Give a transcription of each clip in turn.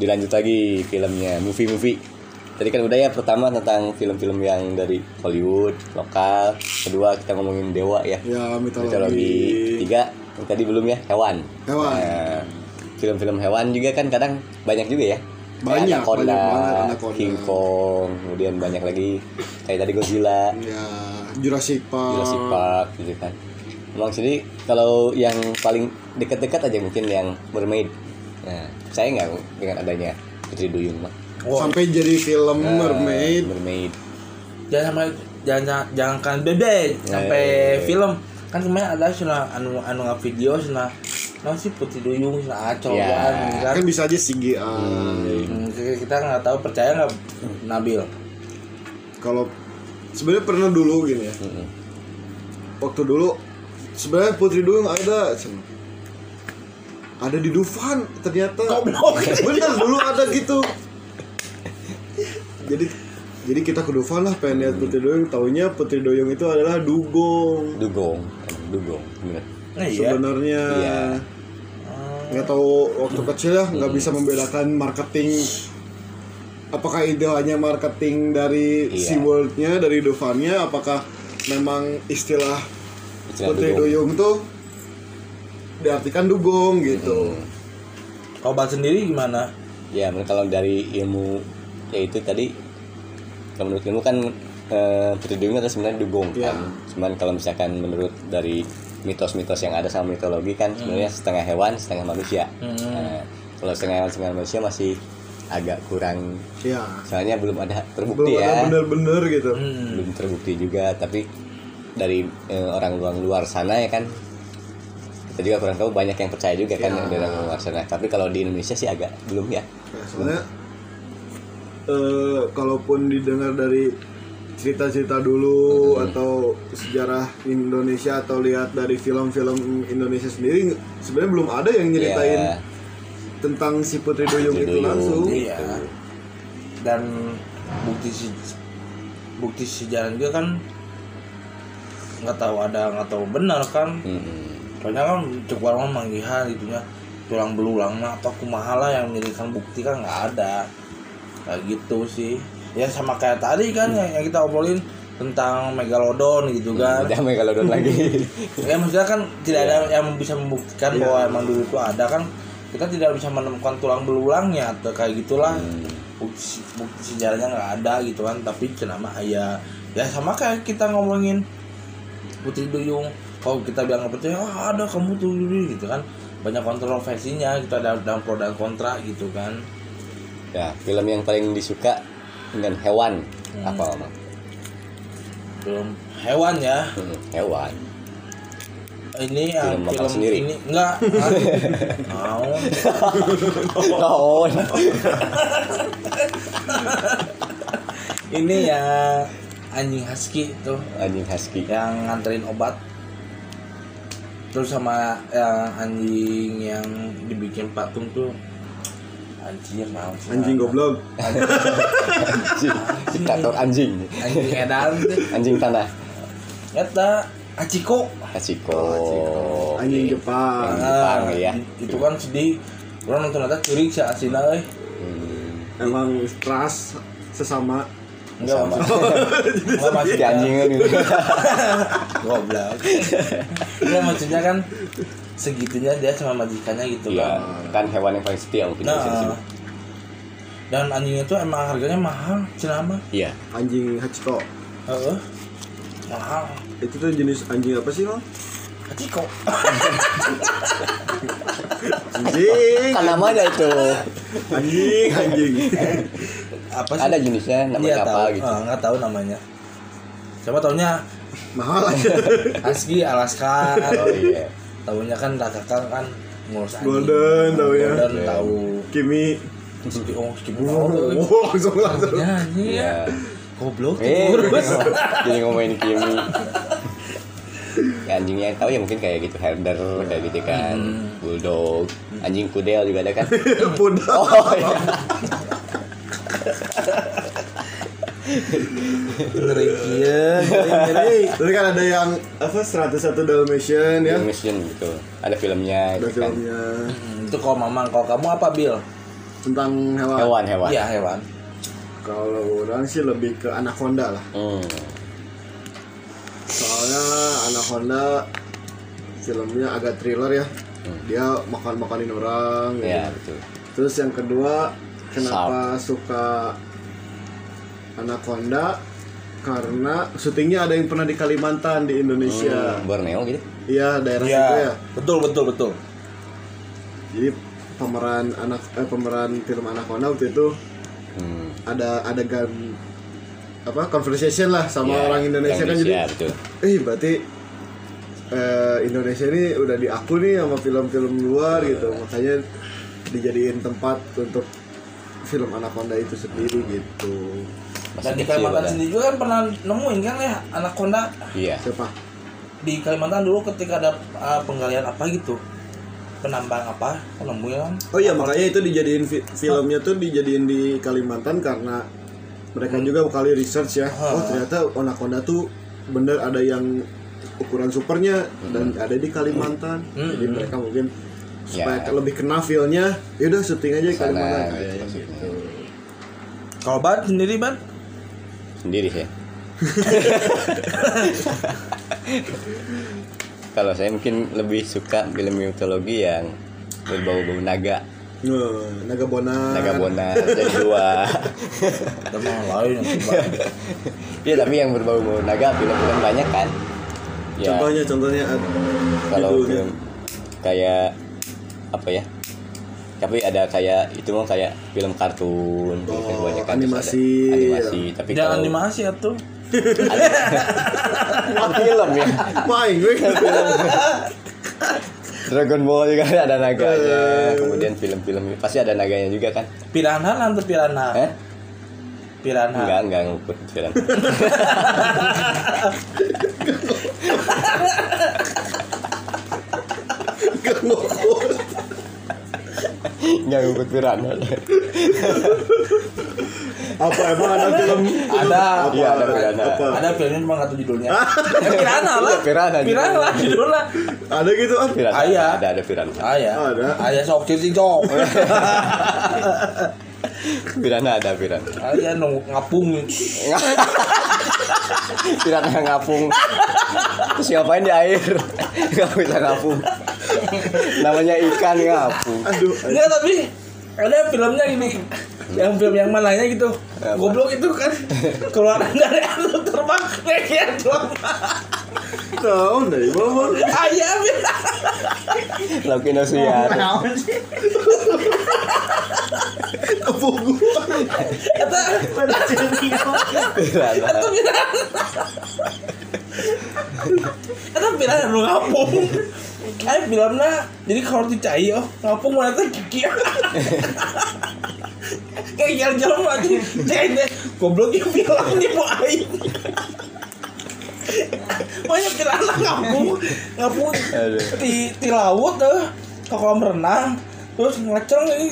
dilanjut lagi filmnya movie-movie tadi kan udah ya pertama tentang film-film yang dari Hollywood lokal. Kedua kita ngomongin dewa ya. Ya mitologi. mitologi. Tiga yang tadi belum ya hewan. Hewan. Nah, film-film hewan juga kan kadang banyak juga ya. Banyak, Anaconda, banyak Anaconda. King Kong kemudian banyak lagi. Kayak tadi Godzilla. Ya Jurassic Park. Jurassic Park gitu kan. Emang sini kalau yang paling dekat-dekat aja mungkin yang mermaid nah saya nggak dengan adanya Putri Duyung mah Sampai jadi film Nah, Mermaid. mermaid jangan sampai jangan jangan, jangan kan bebe sampai Eh. film kan kemarin ada sana anu anu nggak video sana nah si putri duyung sana acol Ya. kan Kan bisa aja CGI. Hmm, kita nggak tahu percaya nggak Nabil Kalau sebenarnya pernah dulu gini ya. Mm-mm. Waktu dulu sebenarnya Putri Duyung ada cen. Ada di Dufan ternyata. Bener dulu ada gitu. Jadi jadi kita ke Dufan lah pengen lihat Putri Duyung taunya Putri Duyung itu adalah dugong. Dugong. Dugong bener. Nah, iya. Sebenarnya Iya. nggak tahu waktu kecil ya nggak bisa membedakan marketing. Apakah itu hanya marketing dari Iya. SeaWorld-nya dari Dufan-nya? Apakah memang istilah Istilah Putri dugong. Duyung tuh diartikan dugong gitu. Kau bahas sendiri gimana? Ya menurut kalau dari ilmu ya itu tadi kalau menurut ilmu kan eh, Putri Duyung itu sebenarnya dugong Iya. kan. Cuman kalau misalkan menurut dari mitos-mitos yang ada sama mitologi kan sebenarnya setengah hewan setengah manusia. Hmm. Nah, kalau setengah hewan setengah manusia masih agak kurang. Ya. Soalnya belum ada belum terbukti ada ya bener-bener gitu. Hmm. belum terbukti juga tapi dari eh, orang luar luar sana ya kan kita juga kurang tahu banyak yang percaya juga kan Ya. luar sana tapi kalau di Indonesia sih agak belum ya. Ya, sebenarnya eh, kalaupun didengar dari cerita-cerita dulu atau sejarah Indonesia atau lihat dari film-film Indonesia sendiri sebenarnya belum ada yang nyeritain Ya, tentang si Putri Duyung Putri itu Duyung. langsung. Iya. Dan bukti bukti sejarah juga kan nggak tahu ada nggak tahu benar kan. Mm-mm. Soalnya kan cek orang manggihan gitu ya tulang belulang nah atau kumaha lah yang menjadikan bukti kan nggak ada. Kayak gitu sih. Ya sama kayak tadi kan yang, yang kita obrolin tentang megalodon gitu kan. Udah megalodon lagi. Ya maksudnya kan tidak ada yang bisa membuktikan bahwa emang dulu itu ada kan. Kita tidak bisa menemukan tulang belulangnya atau kayak gitulah. Bukti, bukti sejarahnya nggak ada gitu kan. Tapi kenapa? Ya ya sama kayak kita ngomongin Putri Duyung kalau kita bilang nggak percaya ah ada kamu tuh Duyung," gitu kan. Banyak kontroversinya gitu ada dalam pro dan kontra gitu kan. Ya film yang paling disuka dengan hewan Hmm. apa Mama? belum hewan ya. Mm, hewan. Ini ya, Film film sendiri? ini enggak. Mau oh. Ini ya anjing husky tuh. Anjing husky. Yang nganterin obat terus sama yang anjing yang dibikin patung tuh anjing mau anjing goblok. Anjing. Diktator anjing. Anjing edan tuh. Anjing tanah. Eta Aciko Hachiko. Anjing Oke. Jepang. Anjing Jepang ya itu kan sedih. Orang nonton ada curi si asina euy Hmm, emang ras sesama enggak sama. maksud enggak maksudnya Kayak anjing kan gitu. Goblok. Enggak maksudnya kan segitunya dia sama majikannya gitu Iya, kan. kan hewan yang paling setia mungkin Nah, disebut. dan anjing itu emang harganya mahal cenama Iya. anjing Hachiko Heeh. mahal. Itu tuh jenis anjing apa sih bang Hachiko anjing Kan namanya itu. anjing anjing apa sih Ada jenisnya namanya Iya, apa tahu. gitu. Ah, nggak tahu namanya siapa taunya mahal aja Husky Alaska Oh iya. tahunya kan Alaska kan ngurus anjing. Golden tahu ya. Golden tahu Kimi. Ski oh ski Oh, langsung langsung. Ya, anjing ya. ya Goblok eh jadi ngomongin Kimi Ya, anjing yang tahu ya mungkin kayak gitu herder kayak gitu kan bulldog anjing kudel juga ada kan Pudah. oh iya Ngeri ngeri. Tadi kan ada yang apa 101 Dalmatian ya. mission gitu ada filmnya Ada gitu kan filmnya Hmm, Itu kalau mamang, kalau kamu apa Bill? tentang hewan. hewan hewan Iya hewan. Kalau orang sih lebih ke anaconda lah. hmm. Soalnya anaconda filmnya agak thriller ya. Dia makan-makanin orang gitu. ya betul Terus yang kedua, kenapa suka anaconda? Karena syutingnya ada yang pernah di Kalimantan di Indonesia. Hmm, Borneo gitu Iya, daerah Iya. itu ya. Betul betul betul. Jadi pemeran anak eh, pemeran film Anaconda waktu itu hmm. ada adegan apa conversation lah sama Ya, orang Indonesia kan jadi eh berarti eh, Indonesia ini udah diaku nih sama film-film luar gitu. Makanya dijadiin tempat untuk film Anaconda itu sendiri gitu. Dan di Kalimantan sendiri juga kan pernah nemuin kan ya anaconda iya. Siapa? Di Kalimantan dulu ketika ada uh, penggalian apa gitu? Penambang apa? Nemuin kan oh iya makanya itu dijadiin fi- filmnya tuh dijadiin di Kalimantan karena mereka juga kali research ya. Oh ternyata Anaconda tuh bener ada yang ukuran supernya dan ada di Kalimantan. Jadi mereka mungkin supaya Ya. lebih kena feelnya yaudah syuting aja di Kalimantan. gitu kayaknya maksudnya. gitu. Kalau ban sendiri ban? Sendiri sih. Kalau saya mungkin lebih suka film mitologi yang berbau-bau naga Nah, naga bona naga bona jadi dua. Ada yang lain yang. Iya tapi yang berbau-bau naga film-film banyak kan? Ya. Contohnya contohnya kalau judulnya. film kayak apa ya? Tapi ada kayak itu mau kayak film kartun gitu kan Oh, kebanyakan terus ada animasi. animasi tapi jangan kalau animasi ya tuh. Kan film ya? Main gue Dragon Ball juga ada naganya. Kemudian film-film pasti ada naganya juga kan? Piranha nanti piranha. Eh? Piranha. Enggak enggak ngikut film enggak ngikut piranha. Apa emang ada film? Ada. Apa Iya, ada piranha. apa? Ada filmnya cuma nggak tahu judulnya. Ya, piranha lah. Piranha piranha lah judulnya ada gitu ah piranha Ayah. ada ada piranha ayah. Ada. ayah sok cicing sok piranha ada piranha ayah nunggu ngapung. Piranha ngapung. Terus ngapain di air? Nggak bisa ngapung. Namanya ikan ngapung. Aduh Enggak tapi ada filmnya ini. Yang film yang mananya gitu. Apa? goblok itu kan. Keluar dari air terbang. Kayak doang tahu dari bawah ayam lauk Indosiar apa gua kata piranha kata piranha kata piranha lu ngapung. Kayak filmnya jadi kalau dicai oh ngapung mana tuh? Kiki. Kayak jalan-jalan aja cai deh goblok ya film nih mau aing banyak piranha ngapung ngapung Aduh. di di laut tuh ke kolam renang terus ngecereng ini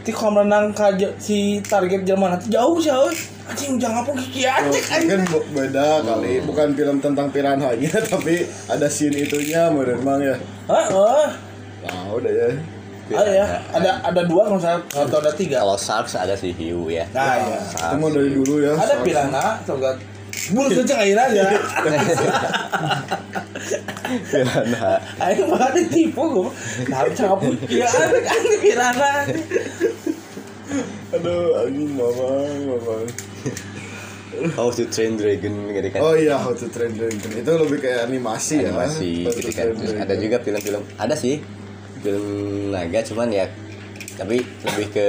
di kolam renang ke j- si target zaman itu jauh sih euy. anjing jangan ngapung kiki aja kan kan bu- beda kali bukan film tentang piranhanya tapi ada scene itunya menurut mang ya Hah? Oh. nah udah ya Ada ya, ada ada dua kalau saya atau ada tiga. kalau sharks ada si hiu ya Nah, ya. mah dari dulu ya Ada piranha, bulu saja air aja. piranha Ayo malah ditipu gue. Nah, cabut. Ya ada kan piranha. aduh anjing mamang mamang How to Train Dragon gitu kan. Oh iya How to Train Dragon. Itu lebih kayak animasi, animasi ya to gitu kan. Terus ada juga film-film. Ada sih film naga cuman ya tapi lebih ke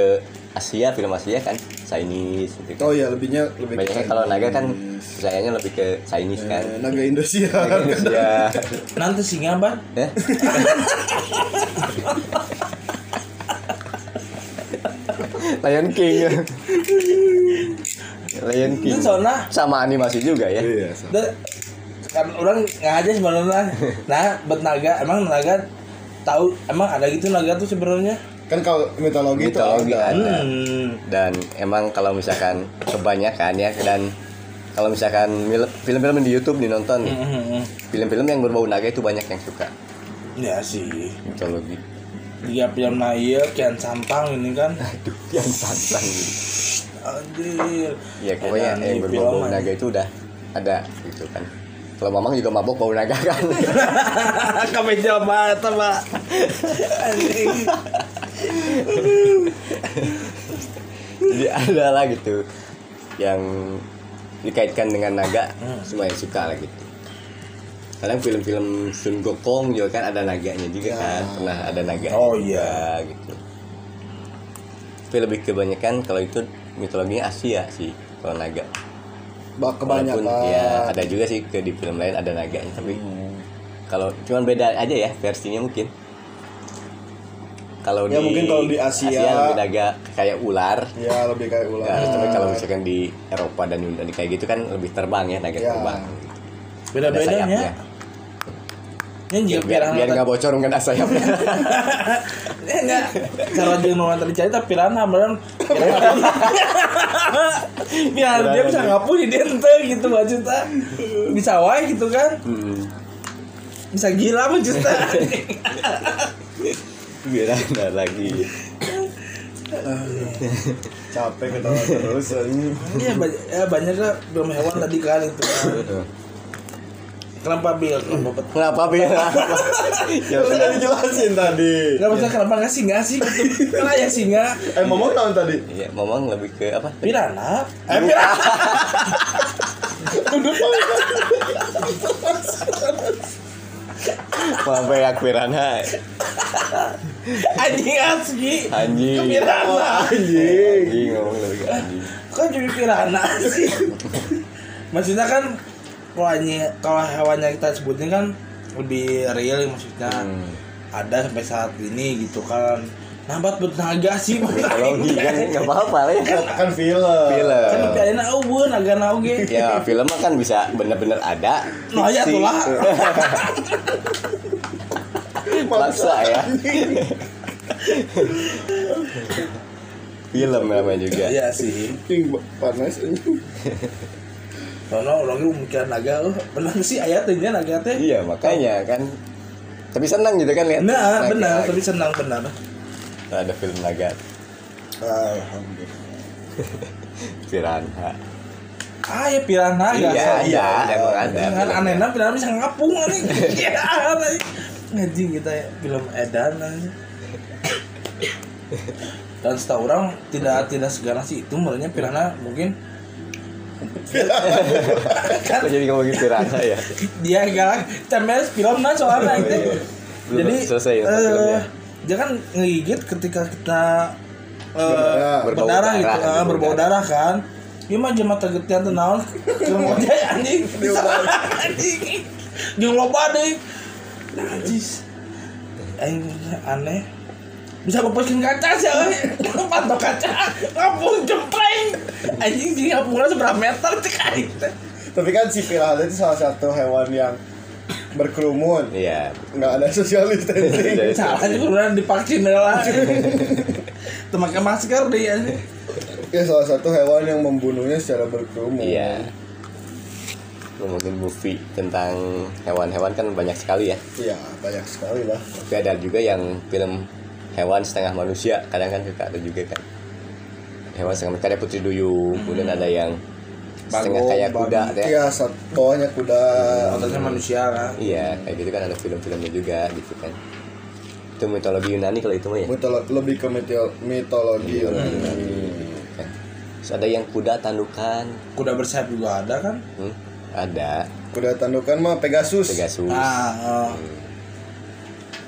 Asia film Asia kan Chinese gitu kan. Oh iya lebihnya lebih ke Banyaknya kalau naga kan sayangnya lebih ke Chinese kan. Eh, naga Indonesia. Indonesia. nanti singa ban Ya. Lion King. Lion King. itu soalnya Sama animasi juga ya. Iya. sama. kan orang nggak aja sebenarnya nah buat naga emang naga tahu emang ada gitu naga tuh sebenarnya Kan kalau mitologi, Mitologi itu ada. ada. hmm. Dan emang kalau misalkan kebanyakan ya dan kalau misalkan film-film di YouTube dinonton nih, Hmm, hmm, hmm. film-film yang berbau naga itu banyak yang suka ya sih mitologi. dia film Naya Kian Santang ini kan Aduh, yang santang anjir Ya pokoknya yang berbau naga itu udah ada gitu kan. Kalau mamang juga mabok bau naga kan. kemeja mata pak anjing Jadi ada lah gitu yang dikaitkan dengan naga semua yang suka lah gitu. Kadang film-film Sun Gokong juga kan ada naganya juga kan, pernah ada naganya Oh, juga, gitu. Tapi lebih kebanyakan kalau itu mitologinya Asia sih kalau naga. Bak kebanyakan. Walaupun ya ada juga sih ke di film lain ada naganya tapi kalau cuman beda aja ya versinya mungkin. Kalau Ya, di mungkin kalau di Asia- lebih naga kayak ular. Ya lebih kayak ular. Ya, tapi kalau misalkan di Eropa dan Yunani kayak gitu kan lebih terbang ya naga Ya. terbang. beda bedanya ini Ya, biar biar nggak bocor nggak ada sayapnya. Enggak kalau dia nonton tadi cerita piranha beneran biar dia bisa ngapu di dente gitu maksudnya bisa wae gitu kan Hmm. bisa gila maksudnya Biar ada lagi. Capek ketawa terus anjing. Iya banyak, ya banyak lah film hewan tadi kan itu kan. Kenapa bil? Kenapa bet- Kenapa biar? ya Udah sudah. dijelasin tadi. Kenapa sih kenapa nggak singa sih? Gitu. Kenapa ya singa? Eh ngomong tahun tadi. Iya, Momong lebih ke apa? Piranha? Eh piranha? Sampai yang piranha. Anjing asli. Anjing. Ke piranha. Anjing. Anjing ngomong lebih ke anjing. Kok jadi piranha sih? Maksudnya kan kalau kalau hewannya kita sebutin kan lebih real maksudnya. Hmm. Ada sampai saat ini gitu kan. Nambat bernaga sih Mitologi kan nggak apa-apa lah ya. Kan film. Film. Kan piala na eueun naga na oge. Ya film mah kan bisa bener-bener ada. Nah ya tuh lah. Maksa ya. film namanya juga. Iya sih. Panas. Soalnya orang itu mikir naga, oh benar sih ayatnya naga teh. Iya makanya kan. Tapi senang gitu kan lihat. Nah, naga. benar, tapi senang benar. Ada film naga Alhamdulillah. piranha. Ah ya piranha ya. Iya, iya, emang ada. Dengan anehnya piranha bisa ngapung nih. Iya, aneh. Ngajing kita ya film edan aja. Dan setahu orang tidak tidak segala sih itu menurutnya piranha mungkin Kok jadi ngomongin piranha ya? dia galak temel film nah soalnya itu. Belum Jadi selesai ya, eh, dia kan ngegigit ketika kita eh, Berdarah. Berbau berdarah gitu, darah, eh, berbau berbau darah kan. Dia mah jema tegetian teh naon? Aja anjing. Anjing. Loba deui. Najis. Aneh. Bisa ngepuskin kaca sih. Pantok kaca, ngapung jempreng. Anjing jadi ngapungnya seberapa meter cek aing teh. Tapi kan si piranha itu salah satu hewan yang berkerumun. Iya. Nggak ada social distancing. Salah juga udah divaksin lah. Pakai masker deh ya. ya salah satu hewan yang membunuhnya secara berkerumun. Iya. Ngomongin movie tentang hewan-hewan kan banyak sekali ya. Iya, banyak sekali lah. Tapi ada juga yang film hewan setengah manusia. Kadang kan suka ada juga kan. Hewan setengah manusia ada Putri Duyung, kemudian ada yang setengah kayak kuda ya. Iya, saat bawahnya kuda. Atasnya manusia kan. Iya, kayak gitu kan ada film-filmnya juga gitu kan. Itu mitologi Yunani kalau itu mah ya. Mitolo- lebih ke mitio- mitologi Iya. Yunani. Kan. Terus ada yang kuda tandukan, Kuda bersayap juga ada kan? hmm? ada Kuda tandukan mah Pegasus. Pegasus. Ah, oh.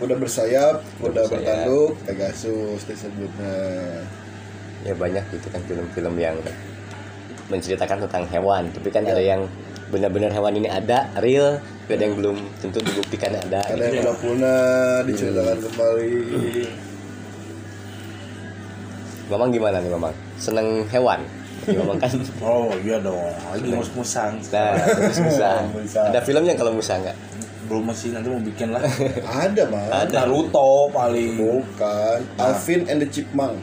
Kuda bersayap, kuda bersayap. bertanduk, Pegasus disebutnya. ya banyak gitu kan film-film yang menceritakan tentang hewan. Tapi kan ada yang benar-benar hewan ini ada real. Ada yang belum tentu dibuktikan ada. Ada gitu. yang udah punah diceritakan kembali. Mamang gimana nih Mamang? Seneng hewan? Ya, Mamang kan. Oh iya dong. Lagi mus musang nah terus musang. Musang. ada filmnya kalau musang nggak belum masih nanti mau bikin lah. Ada mah Naruto paling. Bukan. Alvin and the Chipmunk.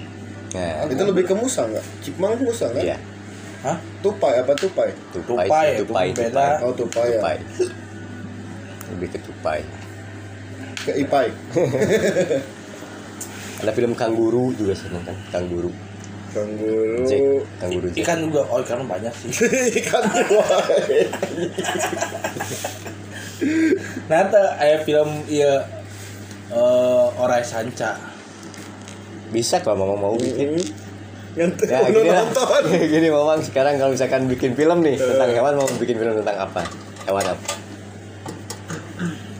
Nah. Itu lebih ke musang nggak? Chipmunk musang kan? Iya. Hah? Tupai apa tupai? Tupai Tupai, sih, tupai tupai. Oh tupai ya. Tupai. Lebih ke tupai. Ke ipai. Ada film kangguru juga seneng kan? Kangguru. Kangguru. Jack kangguru Jack ikan juga oh ikan banyak sih. Ikan tupai nah itu aya film iya eh Orai Sanca. Bisa kalau Mamang mau bikin. Yang ya gini lah. nonton. Gini Mamang sekarang kalau misalkan bikin film nih tentang hewan mau bikin film tentang apa? Hewan apa?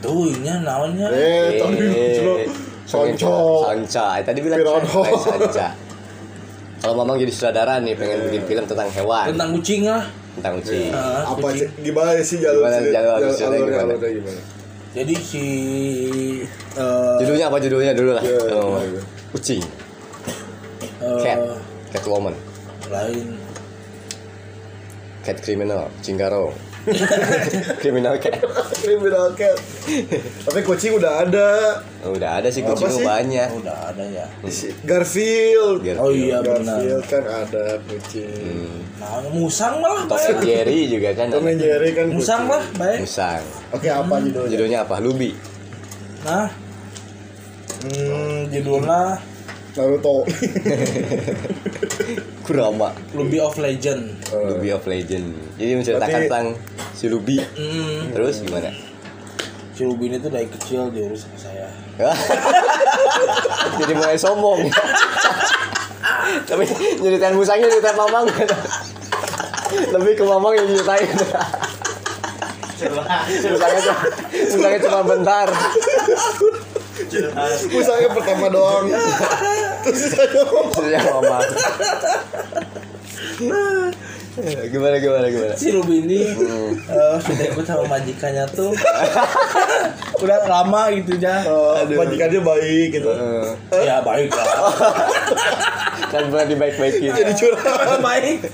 Tuh ini namanya. Eh tadi dulu pengen sonco sanca. Eh, tadi bilang sanca sanca kalau Mamang jadi sutradara nih pengen bikin film tentang hewan. Tentang kucing lah. Tentang kucing. Nah, apa kucing. sih gimana sih jalur Gimana sih- jalur jalur- alurnya gimana? alurnya gimana? Jadi si eh judulnya apa judulnya dulu lah? Ya, Oh, ya. kucing. Eh, cat. Catwoman. lain. Cat criminal. Cingaro criminal cat criminal cat tapi kucing udah ada. Oh, udah ada sih kucing sih? banyak. Oh, udah ada ya. Garfield. Biar- oh iya benar. Garfield kan ada kucing. Hmm. nah musang malah Tom and Jerry juga kan Tom and Jerry kan musang lah baik musang. Oke apa judulnya? Judulnya apa? Lubi. Nah. Hmm, judulnya? Naruto Kurama Ruby of Legend. Lubi of Legend. Jadi menceritakan Berarti- tentang si Lubi hmm, terus gimana? Si Ruby ini tuh dari kecil diurus sama saya. Jadi mulai sombong. Tapi nyeritain musangnya nyeritain mamang. Lebih ke mamang yang nyeritain. Musangnya cuma musangnya cuma bentar. Musangnya pertama doang terus sisanya terus yang mamang gimana gimana gimana? Si Ruby ini eh, sudah ikut sama majikannya tuh. Udah lama gitu ya Oh, majikannya baik gitu. Eh, ya baik lah. Kan pernah dibaik-baikin. Jadi curhat. Baik.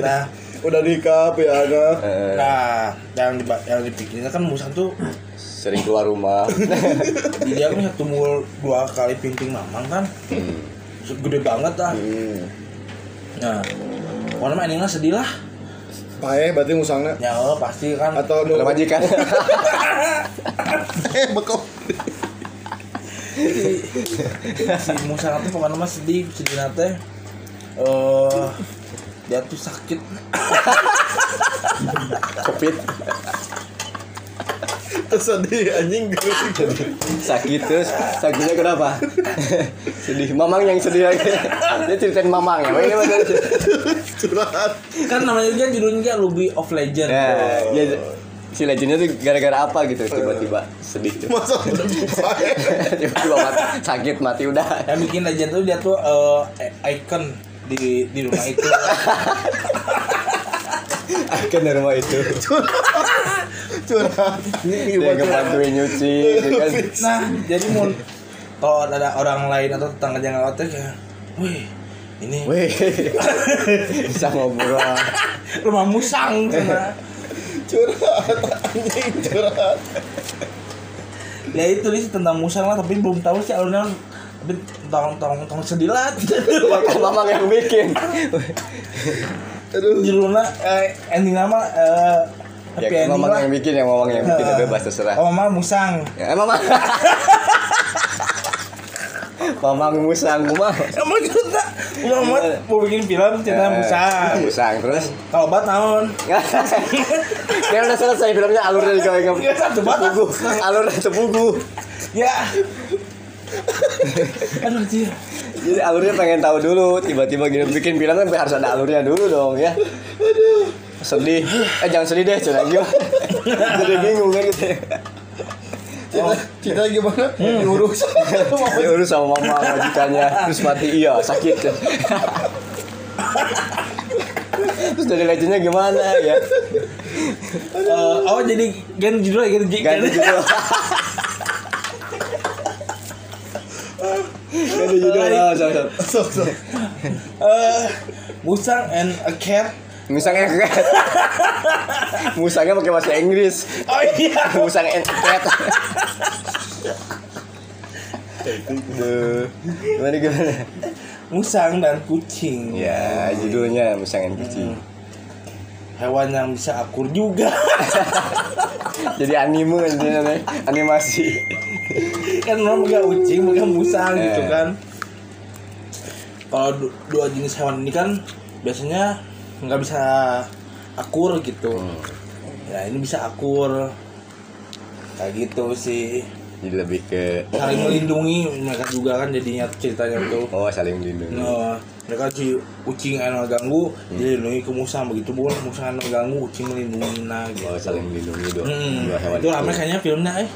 Nah. Udah nikah ya anak Eh, nah yang di yang dipikirnya kan musang tuh sering keluar rumah. Dia kan satu mul dua kali pinting mamang kan? Hmm. gede banget lah hmm. nah warna mah endingnya sedih lah. Pae berarti musangnya ya Allah pasti kan? Atau ada majikan. Eh bekok. Si, musang itu pokoknya mah sedih sedih nate eh dia tuh sakit. Covid sedih anjing. Sakit terus sakitnya kenapa? Sedih. Mamang yang sedih lagi. Dia ceritain mamang ya curhat. Kan namanya juga judulnya kan Ruby of Legend. Ya, ya si legendnya tuh gara-gara apa gitu? Tiba-tiba sedih tuh. Masa pae tiba-tiba mati, sakit mati udah. Yang bikin legend tuh dia tuh eh, icon di di rumah itu. Akan dari rumah itu curhat. Dia ngebantuin nyuci gitu kan? Nah jadi mau kalau ada orang lain atau tetangga yang tuh kayak wih ini. Weh bisa ngobrol. Rumah musang sana curhat anjing curhat. Ya itu nih tentang musang lah tapi belum tahu sih alurnya. Tapi tolong tolong tolong sedih lah. Mamang yang bikin. Aduh judulnya eh, ending nama eh, ya happy ending mamang lah. yang bikin yang mamang yang bikin ya bebas terserah. Oh mama musang. Ya mamang mamang musang kumah Emang kita Mama mau bikin film cerita musang. Musang terus? Kalau bat naon? Ya udah selesai filmnya alurnya juga yang Ya satu bat. alurnya tepugu Ya. Aduh anjir jadi alurnya pengen tahu dulu tiba-tiba gini bikin film kan harus ada alurnya dulu dong ya sedih. Eh jangan sedih deh cerita gimana jadi bingung kan gitu ya Cita, cita gimana? Diurus. diurus sama mama majikannya terus mati iya sakit terus dari legendnya gimana ya? Eh, oh jadi gan judulnya ganti ganti ganti judul. Ganti judul. Ah, sok, sok. Sok, sok. Musang and a cat. Musangnya cat Musangnya pakai bahasa Inggris Oh iya. Musang Duh. Gimana gimana Musang dan kucing. Ya judulnya Musang and kucing Hewan yang bisa akur juga. Jadi anime namanya Animasi kan orang megang kucing, megang musang Eh. gitu kan. Kalau du- dua jenis hewan ini kan biasanya nggak bisa akur gitu. Ya ini bisa akur. Kayak gitu sih. Jadi lebih ke Saling melindungi mereka juga kan jadinya ceritanya tuh. Oh saling melindungi Nah, mereka si kucing yang ganggu dilindungi ke musang begitu pun musang yang ganggu kucing melindungi nah gitu. Oh saling melindungi dua, Hmm, dua hewan itu rame kayaknya filmnya eh.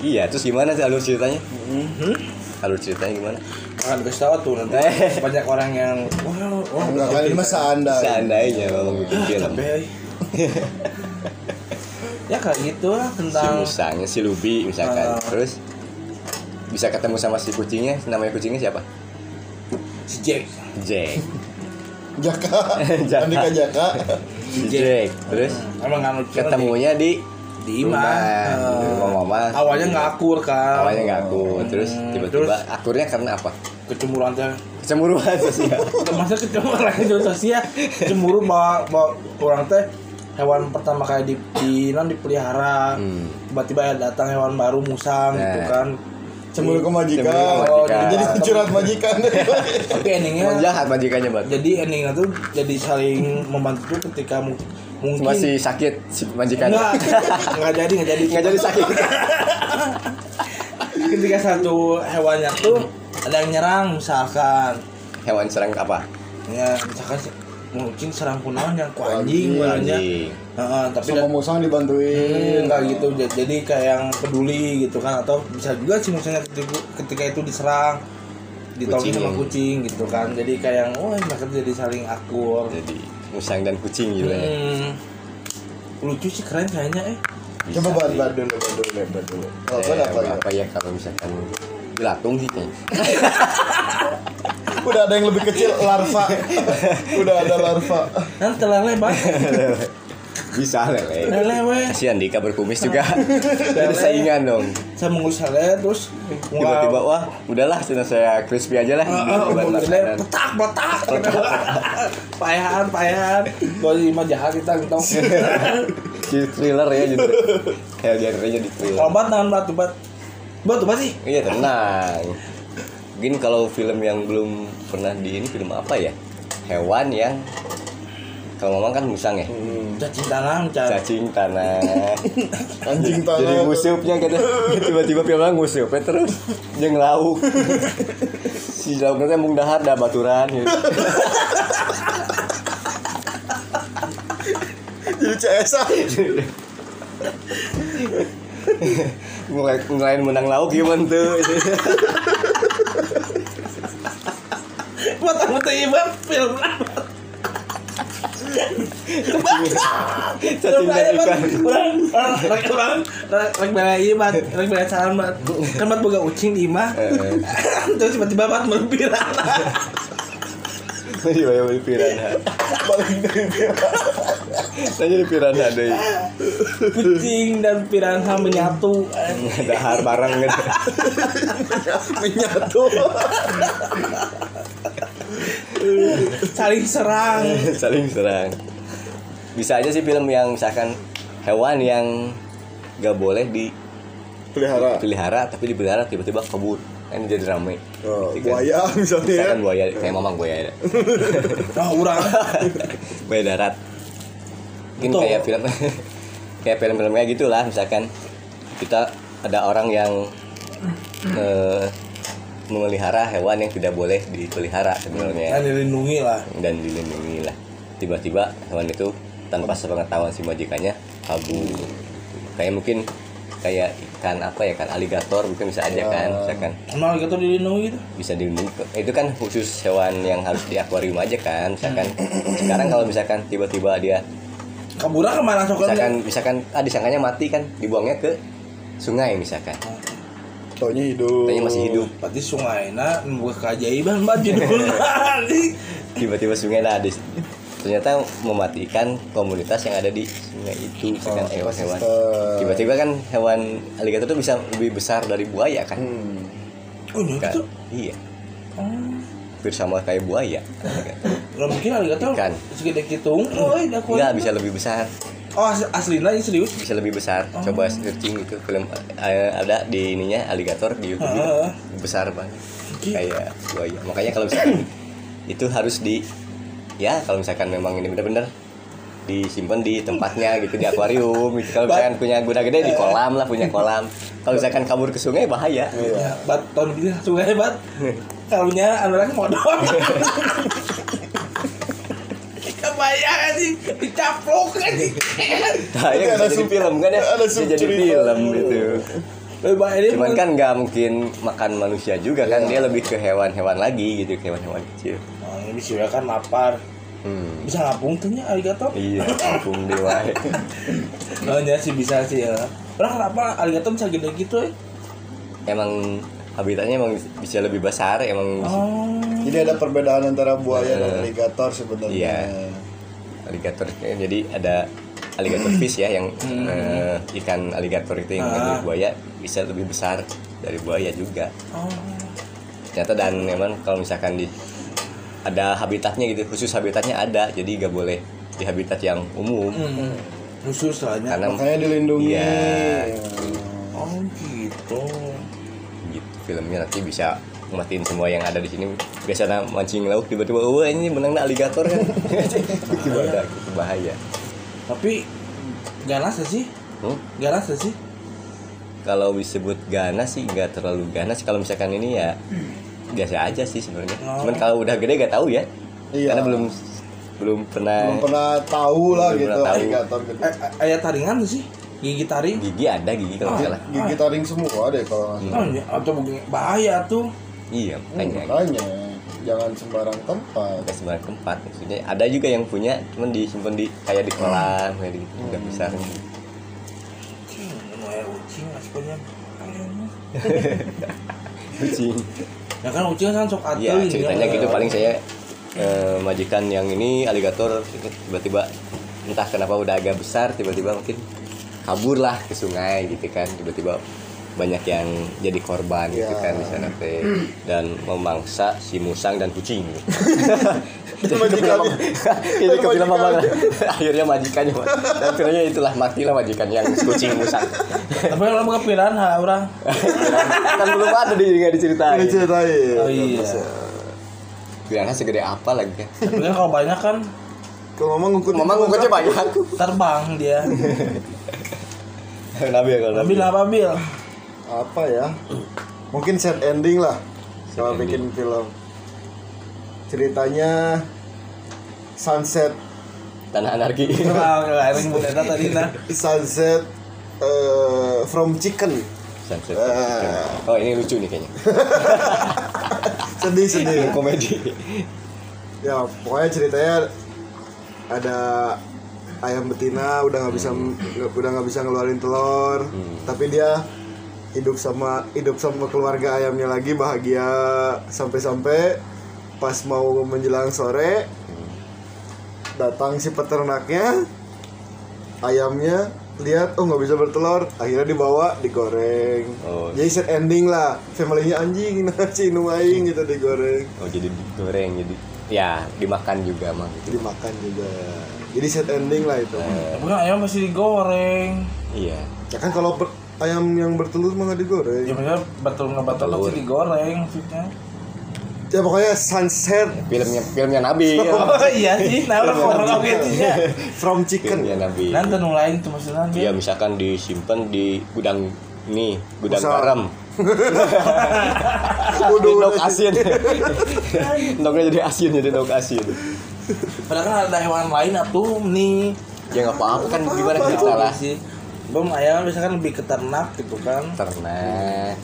Iya terus gimana sih alur ceritanya Hmm? Alur ceritanya gimana Akan kasih tahu tuh nanti Eh. banyak orang yang wah wah Enggak kan ini mah seandainya. Seandainya memang bikin film ya kayak gitu lah Si tentang musangnya si Lubi misalkan Ah. Terus bisa ketemu sama si kucingnya namanya kucingnya siapa si Jack. Jack Jaka. Jaka. Andika Jaka. si Jack terus Emang lucu ketemunya di di di rumah mama Awalnya nggak akur kan. awalnya nggak aku terus Hmm, tiba-tiba terus? akurnya karena apa Kecemburuan teh. kecemburuan sosial Masa kecemburuan itu sosial cemburu bawa bawa orang teh hewan pertama kali di di non dipelihara Hmm. tiba-tiba ya datang hewan baru musang Nah. gitu kan Cemburu ke majikan. Cemburu ke Oh, majikan. Jadi curhat majikan. tapi endingnya jahat majikannya bat jadi endingnya tuh jadi saling membantu tuh ketika mu- mungkin masih sakit si majikannya enggak enggak jadi enggak jadi nggak jadi sakit ketika satu hewannya tuh ada yang nyerang misalkan hewan serang apa ya misalkan mungkin serang kunaon yang ku anjing Anjing. Heeh, tapi Sama musang dibantuin. Hmm, kayak gitu Ja- jadi kayak yang peduli gitu kan atau bisa juga sih misalnya ketika, ketika itu diserang ditolongin sama kucing gitu kan jadi kayak yang oh mereka jadi saling akur jadi musang dan kucing gitu ya hmm, lucu sih keren kayaknya eh Coba buat buat dulu, buat dulu, buat dulu. Kalau Eh, apa ya? apa ya kalau misalkan dilatung sih kayaknya Udah ada yang lebih kecil larva. Udah ada larva. kan telele bang bisa lele. Lele weh. Kasihan Dika berkumis juga. Ada saingan dong. Saya mengurus lele terus tiba-tiba wah udahlah sudah saya crispy aja lah. Ah, ah, lele petak petak. Payahan payahan. Kalau lima jahat kita gitu. Jadi thriller ya jadi. Kayak genre jadi thriller. Kalau bat nahan batu bat. Batu bat sih? Iya tenang. Mungkin kalau film yang belum pernah di ini film apa ya? Hewan yang kalau ngomong kan musang ya? Cacing tanah cacing cacing tanah Anjing jadi tanah. ngusupnya kata tiba-tiba filmnya ngusupnya terus jeung lauk si lauknya teh mung dahar dah baturan gitu. Jadi CS mulai ngelain menang lauk gimana tuh. Buat kamu tuh ibu film cacing dan ikan orang orang orang orang orang bela iya bat orang bela salam bat kan boga ucing di imah Eh. terus tiba-tiba bat melumpiran Jadi bayar beli piranha. Dari Saya jadi piranha deh. kucing dan piranha menyatu Dahar bareng gitu. menyatu. saling serang Saling serang. Bisa aja sih film yang misalkan hewan yang gak boleh Pelihara. dipelihara tapi dipelihara tiba-tiba kabur kan jadi rame Oh, Gitu kan. buaya misalnya ya. misalkan buaya kayak mamang buaya ya. nah orang buaya darat mungkin Betul. kayak film kayak film-filmnya gitulah misalkan kita ada orang yang eh, memelihara hewan yang tidak boleh dipelihara sebenarnya. Dilindungi lah. Dan dilindungi lah. Tiba-tiba hewan itu tanpa sepengetahuan si majikannya kabur kayak mungkin kayak ikan apa ya kan aligator mungkin bisa aja kan misalkan Emang alligator dilindungi gitu? bisa dilindungi. Itu kan khusus hewan yang harus di akuarium aja kan misalkan sekarang kalau misalkan tiba-tiba dia Kaburang ke mana misalkan misalkan ah disangkanya mati kan dibuangnya ke sungai misalkan Taunya hidup. Taunya masih hidup Berarti sungai nah membuka keajaiban banget judulnya. tiba-tiba sungai nah di- ternyata mematikan komunitas yang ada di sungai itu misalkan hewan-hewan tiba-tiba kan hewan aligator itu bisa lebih besar dari buaya kan Hmm. oh iya Kan? gitu. iya Oh. hampir sama kayak buaya Nggak mungkin alligator Ikan. segede kitung. Oh, iya bisa lebih besar Oh, as aslinya ini serius. bisa lebih besar coba searching itu film eh, ada di ininya aligator di YouTube itu. Heeh. besar banget Gitu. kayak buaya makanya kalau misalkan itu harus di ya kalau misalkan memang ini benar-benar disimpan di tempatnya gitu di akuarium gitu kalau misalkan punya kuda gede di kolam lah punya kolam kalau misalkan kabur ke sungai bahaya Ya, bat tahun sungai bat. Kalunya anu lagi modal. Kebayang sih dicaplok aja. nah, ya bisa jadi film kan ya ada bisa jadi film gitu cuman kan nggak mungkin makan manusia juga kan dia lebih ke hewan-hewan lagi gitu ke hewan-hewan kecil Oh, ini bisa kan lapar. hmm. Bisa ngapung tuh nya alligator. iya kampung dewa Oh, ya sih bisa sih ya. Orang kenapa alligator bisa gede gitu ya? emang habitatnya emang bisa lebih besar emang Oh. Jadi ada perbedaan antara buaya dan alligator sebenarnya. Iya. Alligator jadi ada alligator fish ya yang eh, ikan alligator itu yang Ah. menjadi buaya bisa lebih besar dari buaya juga Oh. ternyata dan memang kalau misalkan di ada habitatnya gitu khusus habitatnya ada jadi nggak boleh di habitat yang umum Hmm. Khusus soalnya. karena Makanya dilindungi. Iya. Oh gitu. gitu filmnya nanti bisa matiin semua yang ada di sini biasanya mancing lauk tiba-tiba wah ini menang alligator kan gimana gitu bahaya Tapi ganas gak sih? Hmm? Ganas gak sih? kalau disebut ganas sih nggak terlalu ganas kalau misalkan ini ya biasa aja sih sebenarnya Oh. cuman kalau udah gede gak tahu ya Iya. karena belum belum pernah Belum pernah tahu lah Belum gitu tahu. alligator gitu. Ayat taringan gak sih? Gigi taring? gigi ada gigi kalau nggak salah Gigi taring semua deh kalau nggak salah. Oh, iya. atau bahaya tuh. Iya Hmm, makanya. makanya. Jangan sembarang tempat. Nggak sembarang tempat maksudnya. Ada juga yang punya cuman disimpan di kayak di kolam kayak di nggak besar Kucing, kayak kucing aslinya. kucing Ya kan kucing kan sok atuh. Iya ini ceritanya ya. gitu. Paling saya eh, majikan yang ini aligator tiba-tiba entah kenapa udah agak besar tiba-tiba mungkin kabur lah ke sungai gitu kan. Tiba-tiba banyak yang jadi korban gitu Ya. kan di sana teh dan memangsa si musang dan kucing. Majikan. Ini ke film apa? Akhirnya majikannya dan akhirnya itulah matilah majikan yang kucing musang. Tapi orang kepikiran ha orang. kan belum ada di nggak diceritain. Ini ceritain. Oh iya. Bilangnya segede apa lagi kan? Tapi kan kalau banyak kan Kalau mama ngukut Mama ngukutnya banyak. terbang dia. Nabi ya kalau Nabil apa Bil? Apa ya? Mungkin set ending lah kalau ending. bikin film. Ceritanya sunset Tanah Anarki. Tadi nah. sunset eh, from chicken. Sunset. Ah. Oh ini lucu nih kayaknya. Sedih sedih. Komedi. ya pokoknya ceritanya ada ayam betina udah nggak bisa nggak- udah nggak bisa ngeluarin telur tapi dia hidup sama hidup sama keluarga ayamnya lagi bahagia sampai-sampai pas mau menjelang sore datang si peternaknya ayamnya lihat oh nggak bisa bertelur akhirnya dibawa digoreng Oh. jadi set ending lah familynya anjing nasi nu aing gitu digoreng Oh jadi digoreng jadi ya dimakan juga mah gitu. dimakan juga jadi set ending lah itu Tapi kan ayam pasti digoreng. Iya. ya kan kalau ayam yang bertelur mah nggak digoreng Ya maksudnya betul nggak betul Telur. pasti digoreng maksudnya. ya pokoknya sunset Filmnya filmnya Nabi. ya. Oh iya sih, nah orang orang gitu from chicken filmnya Nabi. Nanti nu lain tuh maksudnya Iya misalkan disimpan di gudang ini gudang Usah. garam. Waduh, Dok asin. Doknya jadi asin jadi dok asin. Padahal kan ada hewan lain atuh nih. Ya nggak apa-apa kan gimana kita lah. sih. Bom ayam misalkan lebih ke ternak gitu kan. ternak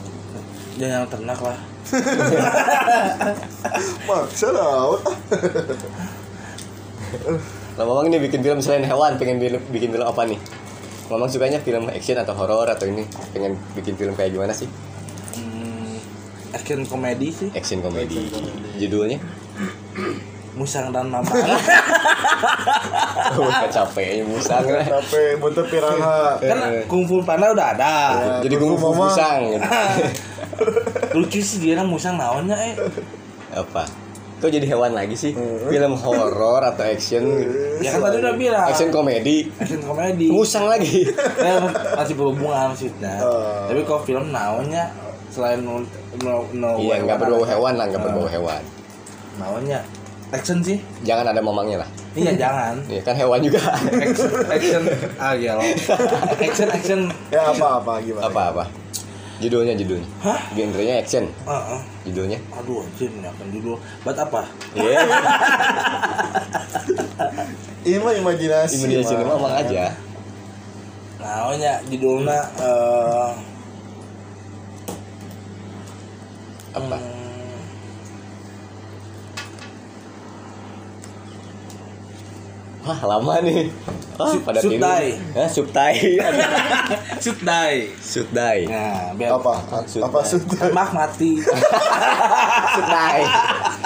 Ya yang ternak lah. Maksa lah. Kalau Mamang ini bikin film selain hewan, pengen bikin film apa nih? Mamang sukanya film action atau horor atau ini pengen bikin film kayak gimana sih? Hmm, action komedi sih. Action komedi. Judulnya? Musang dan Mama. Oh, capek musang lah. Tapi buntut piranha. kan kungfu panda udah ada. Jadi Kung gue Fu Mama. musang. gitu. Lucu sih dia kan musang naonnya eh. Apa? Kok jadi hewan lagi sih? Film horor atau action? Ya kan tadi udah bilang. Action komedi. Action komedi. Musang lagi. Eh, masih berhubungan maksudnya. Oh. Tapi kalau film naonnya selain no, no, no Iya, nggak berbau hewan lah, nggak Ah. berbau hewan. Naonnya action sih. Jangan ada mamangnya lah. Iya jangan. Iya kan hewan juga. Action, action. Ah iya loh. Action action. Ya apa apa gimana? apa apa? Judulnya judulnya. Hah? Genrenya action. Ah, ah. Judulnya. Aduh anjir ini akan judul. Buat apa? Iya. Ini mah imajinasi. Sini mah. mamang aja. Naonnya judulnya eh Apa? hmm, Wah lama nih. Wah, Sup- pada. Subtai. Hah, subtai. Sudai. Subtai. Nah, biar Apa? Sudai. Apa sudah? Mak mati. Subtai.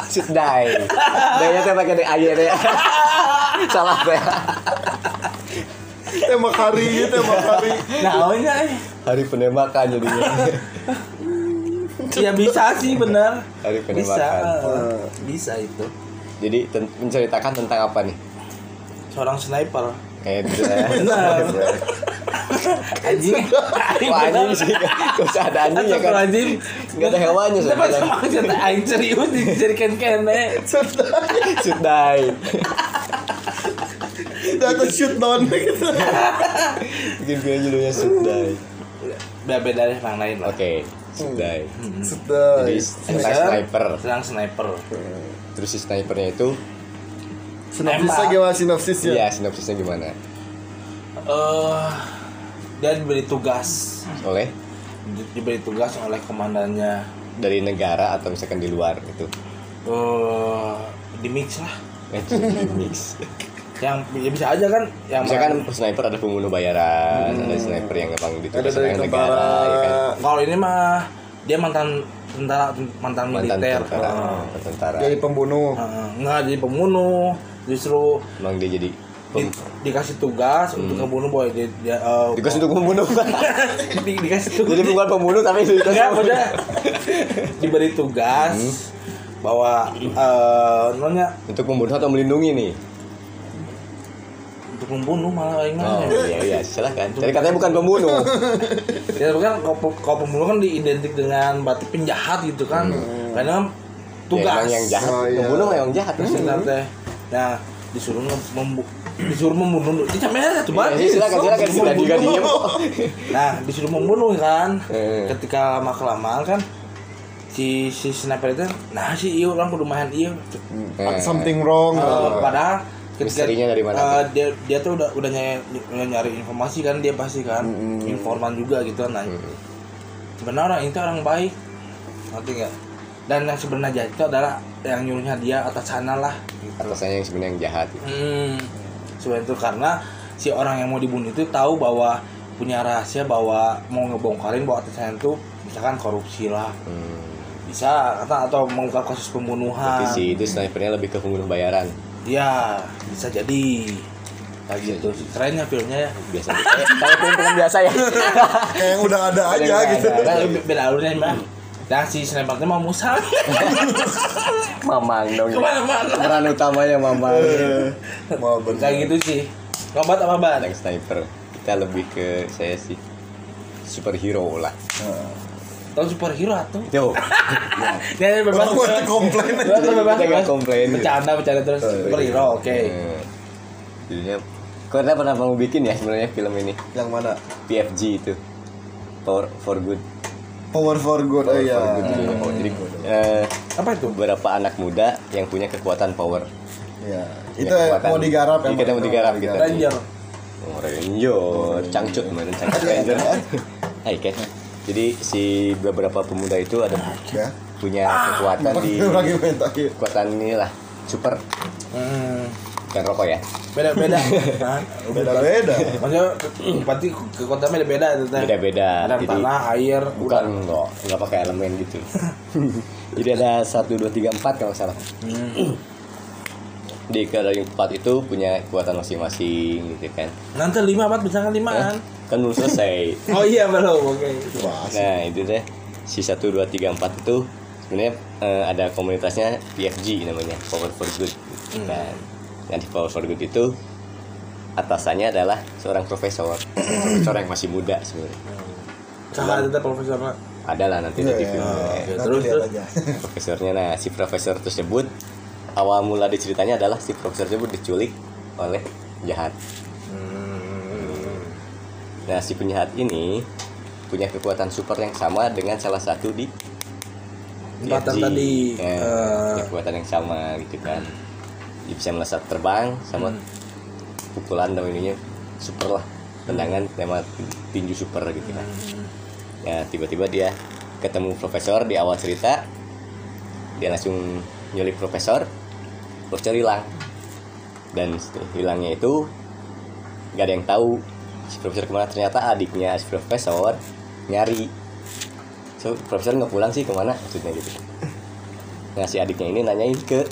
Subtai. Daya teh pakai de aye teh. Salah teh. Tembak hari gitu, tembak hari. Naonnya eh. Hari penembakan jadinya. Ya bisa sih bener. Hari Bisa. penembakan. eh, Bisa itu. Jadi menceritakan tentang apa nih? Seorang sniper. Eh, Benar. Anjing. Wah anjing sih, gak usah ada anjing ya kan anjing. Gak ada hewannya Tapi sebenarnya sama cerita aing serius dijadikan kene. Sudai Data shoot down gitu. Bikin film judulnya Sudai Beda dari yang lain lah. Oke, Sudai Sudah. Jadi sniper Serang sniper. Terus si snipernya itu Sinopsisnya gimana sinopsisnya? Iya, sinopsisnya gimana? Eh dia diberi tugas. Oleh? Di- diberi tugas oleh komandannya. Dari negara atau misalkan di luar gitu? Eh di mix lah. Eh, di mix. Yang ya bisa aja kan yang Misalkan sniper ada pembunuh bayaran Ada sniper yang memang Ada ditugas dari oleh negara ya kan? kalau ini mah dia mantan tentara mantan Mantan militer. tentara, mantan tentara. Jadi pembunuh. Heeh. nggak jadi pembunuh justru Emang dia jadi di- dikasih tugas untuk ngebunuh boy. Dia, dia eh, Dikasih untuk membunuh di- dikasih tugas. Jadi bukan pembunuh tapi dikasih enggak membunuh. diberi tugas bahwa eh namanya? Untuk membunuh atau melindungi nih? Untuk membunuh malah lain Oh iya iya silahkan Jadi katanya bukan pembunuh. Ya kan kalau kalau pembunuh kan diidentik dengan berarti penjahat gitu kan. Karena kan tugas. Ya, yang jahat. Oh, iya. Pembunuh yang jahat. Benar teh. Nah disuruh nge- membu disuruh membunuh ini sampai satu banget silakan silakan kita juga diem nah disuruh membunuh kan. Eh. ketika lama kelamaan kan si si sniper itu nah si iyo orang kudu main iyo Eh, Something wrong. Eh, padahal ketika Misterinya dari mana eh, dia dia tuh udah udah nyari, nyari informasi kan dia pasti kan informan juga gitu nah. Hmm. sebenarnya orang itu orang baik. Ngerti nggak dan yang sebenarnya jahat itu adalah yang nyuruhnya dia atas sana lah Atasannya yang sebenarnya yang jahat. Hmm. Sebenarnya itu karena si orang yang mau dibunuh itu tahu bahwa punya rahasia bahwa mau ngebongkarin bahwa atasannya itu misalkan korupsi lah. Hmm. bisa atau atau mengungkap kasus pembunuhan. Berarti si itu snipernya lebih ke pembunuh bayaran. Ya bisa jadi. Kayak gitu. kerennya filmnya ya. Biasa. Kayak film-film biasa ya. Kayak yang udah ada aja gitu. beda alurnya mah nah si snipernya mau musang Mamang dong. Ke mana-mana. Peran utamanya Mamang. Mau bener. kayak gitu sih. Ngobat apa ban Yang sniper. Kita lebih ke saya sih Superhero lah. Tahu superhero atau? Yo. Ya ya, bebas. Orang buat komplain aja. bebas bebas. komplain. bercanda bercanda terus. Superhero oke. Eh, Judulnya Kau pernah mau bikin ya sebenarnya film ini? Yang mana? PFG itu. Power for Good Power for good. Oh Power iya. for Good judulnya. Jadi eh, apa itu beberapa anak muda yang punya kekuatan power Iya. Itu kekuatan. mau digarap Iya, kita mau digarap gitu. Ranger Oh, Ranger, cangcut kemarin cangcut Ranger. Hai kan. Jadi si beberapa pemuda itu ada ya punya kekuatan di lagi main terakhir kekuatan inilah super Hmm. Dan rokok ya. beda beda Hah? beda beda maksudnya berarti kekuatannya beda beda itu teh Beda-beda. ada Jadi tanah air bukan udara. enggak, enggak pakai elemen gitu. Jadi ada 1 2 3 4 kalau salah. Hmm. Di kedai empat itu punya kekuatan masing-masing gitu kan. nanti lima bisa kan lima kan Kan belum selesai. oh iya belum oke Nah itu deh si 1 2 3 4 itu sebenarnya eh, ada komunitasnya PFG namanya Power for Good kan. Nah di Power for Good itu atasannya adalah seorang profesor. Profesor yang masih muda sebenarnya. Cahaya itu profesor Pak. ada lah nanti Iya, di. TV Oke, Nanti terus terus. profesornya nah si profesor tersebut awal mula diceritanya adalah si profesor tersebut diculik oleh jahat nah si penjahat ini punya kekuatan super yang sama dengan salah satu di PFG. tadi, Nah, eh. punya kekuatan yang sama gitu kan dia bisa melesat terbang sama pukulan dan ininya. Super lah. Tendangan tema tinju super gitu kan. Ya tiba-tiba dia ketemu profesor di awal cerita dia langsung nyulik profesor profesor hilang. Dan hilangnya itu gak ada yang tahu si profesor ke mana. Ternyata adiknya si profesor nyari. So profesor nggak pulang sih ke mana maksudnya gitu. Nah si adiknya ini nanyain ke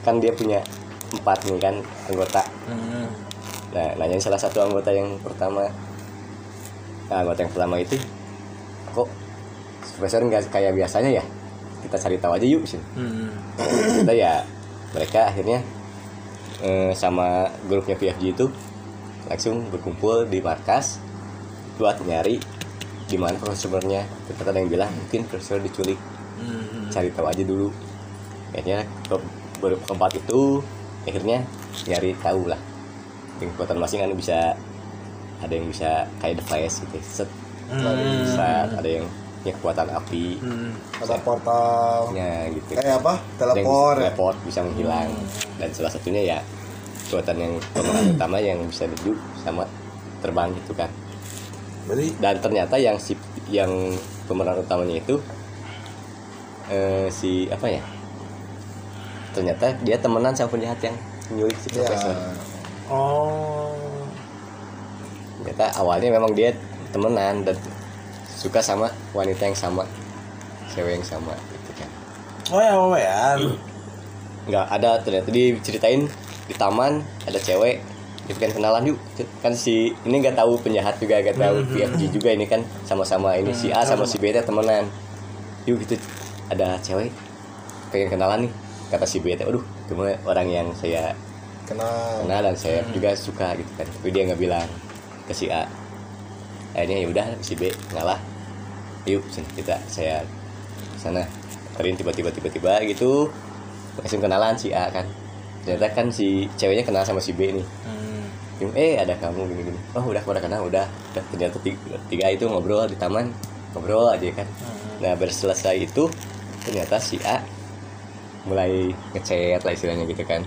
kan dia punya empat nih kan anggota Hmm. Nah, nanyain salah satu anggota yang pertama. Nah, anggota yang pertama itu kok profesor nggak kayak biasanya ya? Kita cari tahu aja yuk sih. Hmm. Kita ya mereka akhirnya eh, sama grupnya PFG itu langsung berkumpul di markas buat nyari di mana profesornya. Ternyata ada yang bilang mungkin profesor diculik. Hmm. Cari tahu aja dulu. Akhirnya ke ber- keempat itu akhirnya nyari tahu lah. Dengan kekuatan masing kan bisa ada yang bisa kayak device gitu. Set Hmm. bisa ada yang punya kekuatan api. Hmm. ada portal. Nya gitu. Kayak apa? Ada yang bisa teleport teleport bisa menghilang. Dan salah satunya ya kekuatan yang pemeran utama yang bisa duduk sama terbang gitu kan. Berarti dan ternyata yang si yang pemeran utamanya itu eh, si apa ya ternyata dia temenan sama penjahat yang nyulik si ya profesor. Oh. Ternyata awalnya memang dia temenan dan suka sama wanita yang sama cewek yang sama gitu kan. Oh ya oh ya. Nggak ada ternyata. Diceritain di taman ada cewek. Itu kan kenalan yuk. Kan si ini nggak tahu penjahat juga nggak tahu PFG juga ini kan. Sama-sama ini si A sama si B temenan. Yuk gitu ada cewek pengen kenalan nih kata si B aduh cuma orang yang saya kenal. kenal dan saya juga suka gitu kan. Tapi dia nggak bilang ke si A. Akhirnya ya udah si B ngalah. Yuk sini kita saya sana. Terin tiba-tiba tiba-tiba gitu. Langsung kenalan si A kan. Ternyata kan si ceweknya kenal sama si B nih. Hmm. Yung, eh ada kamu gini gini. Oh udah udah kenal udah. Udah ternyata tiga, tiga itu ngobrol di taman ngobrol aja kan. Nah berselesai itu ternyata si A mulai ngechat lah istilahnya gitu kan.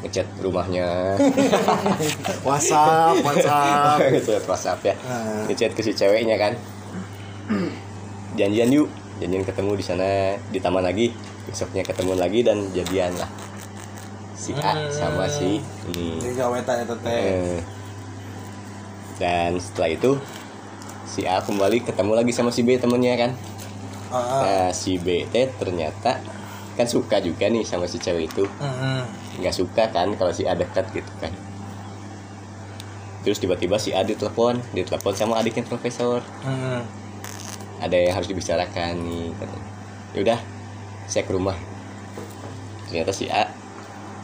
Ngechat rumahnya. WhatsApp WhatsApp. Gitu WhatsApp ya. Ah. ngechat ke si ceweknya kan. Janjian yuk. Janjian ketemu di sana di taman lagi. Besoknya ketemu lagi dan jadian lah. Si A sama si ini. Ya. Eh, dan setelah itu si A kembali ketemu lagi sama si B temennya kan. Ah, nah si B teh ternyata kan suka juga nih sama si cewek itu. Nggak suka kan kalau si A dekat gitu kan. Terus tiba-tiba si A ditelepon ditelepon sama adiknya profesor. Ada yang harus dibicarakan nih katanya. yaudah saya ke rumah. Ternyata si A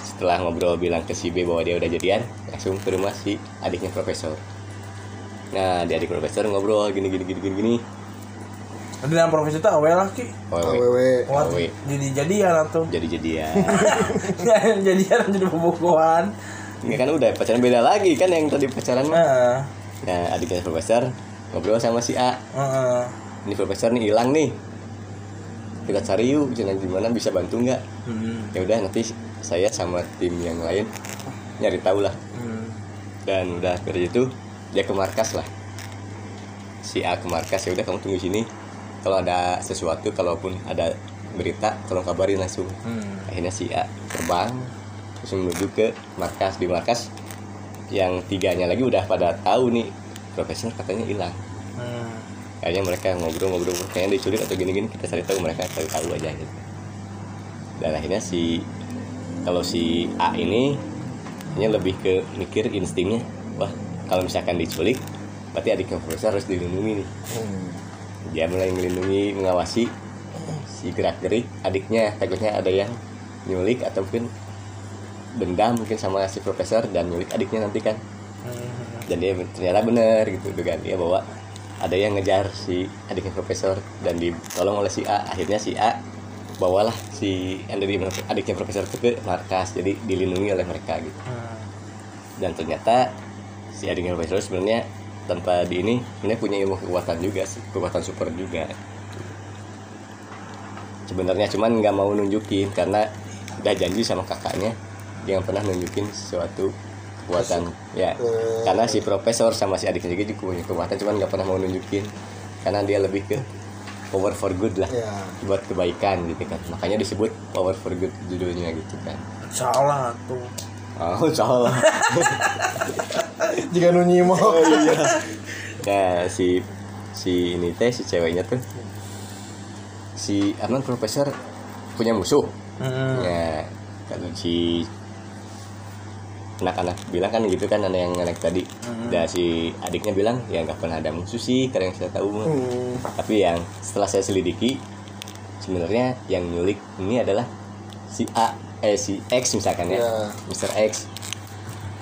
setelah ngobrol bilang ke si B bahwa dia udah jadian langsung ke rumah si adiknya profesor. Nah di adik profesor ngobrol gini gini gini gini gini Nanti dalam profesi itu awal lah ki. Wewe. AWW Kuat Awe. jadi jadian atau jadi jadian jadian jadi pembukuan. ini kan udah pacaran beda lagi kan yang tadi pacaran mah Nah, nah adiknya profesor ngobrol sama si A heeh. ini profesor nih hilang nih kita cari yuk jangan gimana bisa bantu nggak Hmm. ya udah nanti saya sama tim yang lain nyari tahu lah Hmm. dan udah dari itu dia ke markas lah si A ke markas ya udah kamu tunggu sini kalau ada sesuatu kalaupun ada berita tolong kabarin langsung Hmm. akhirnya si A terbang terus menuju ke markas di markas yang tiganya lagi udah pada tahu nih profesor katanya hilang Hmm. akhirnya mereka ngobrol-ngobrol kayaknya diculik atau gini-gini kita cari tahu mereka cari tahu aja gitu dan akhirnya si kalau si A ini hanya lebih ke mikir instingnya wah kalau misalkan diculik berarti adiknya profesor harus dilindungi nih Hmm. Dia mulai melindungi mengawasi si gerak gerik adiknya takutnya ada yang nyulik ataupun dendam mungkin sama si profesor dan nyulik adiknya nanti kan Hmm. dan dia ternyata bener gitu dugaan dia bahwa ada yang ngejar si adiknya profesor dan ditolong oleh si A akhirnya si A bawalah si adiknya profesor itu ke markas jadi dilindungi oleh mereka gitu Hmm. dan ternyata si adiknya profesor sebenarnya tanpa di ini sebenarnya punya ilmu kekuatan juga sih, kekuatan super juga. Sebenarnya cuman nggak mau nunjukin karena udah janji sama kakaknya dia nggak pernah nunjukin sesuatu kekuatan. Ya karena si profesor sama si adiknya juga punya kekuatan cuman nggak pernah mau nunjukin karena dia lebih ke power for good lah Ya. buat kebaikan gitu kan. Makanya disebut power for good judulnya gitu kan. Salah tuh. oh salah Jika nu nyimo. Nah si si ini teh si ceweknya tuh si Arman profesor punya musuh. Hmm. Ya kalau si anak-anak bilang kan gitu kan ada yang anak tadi. Dan si adiknya bilang ya nggak pernah ada musuh sih karena yang saya tahu. mah." Tapi yang setelah saya selidiki sebenarnya yang nyulik ini adalah si A eh si X misalkan ya. Ya. Mr. X.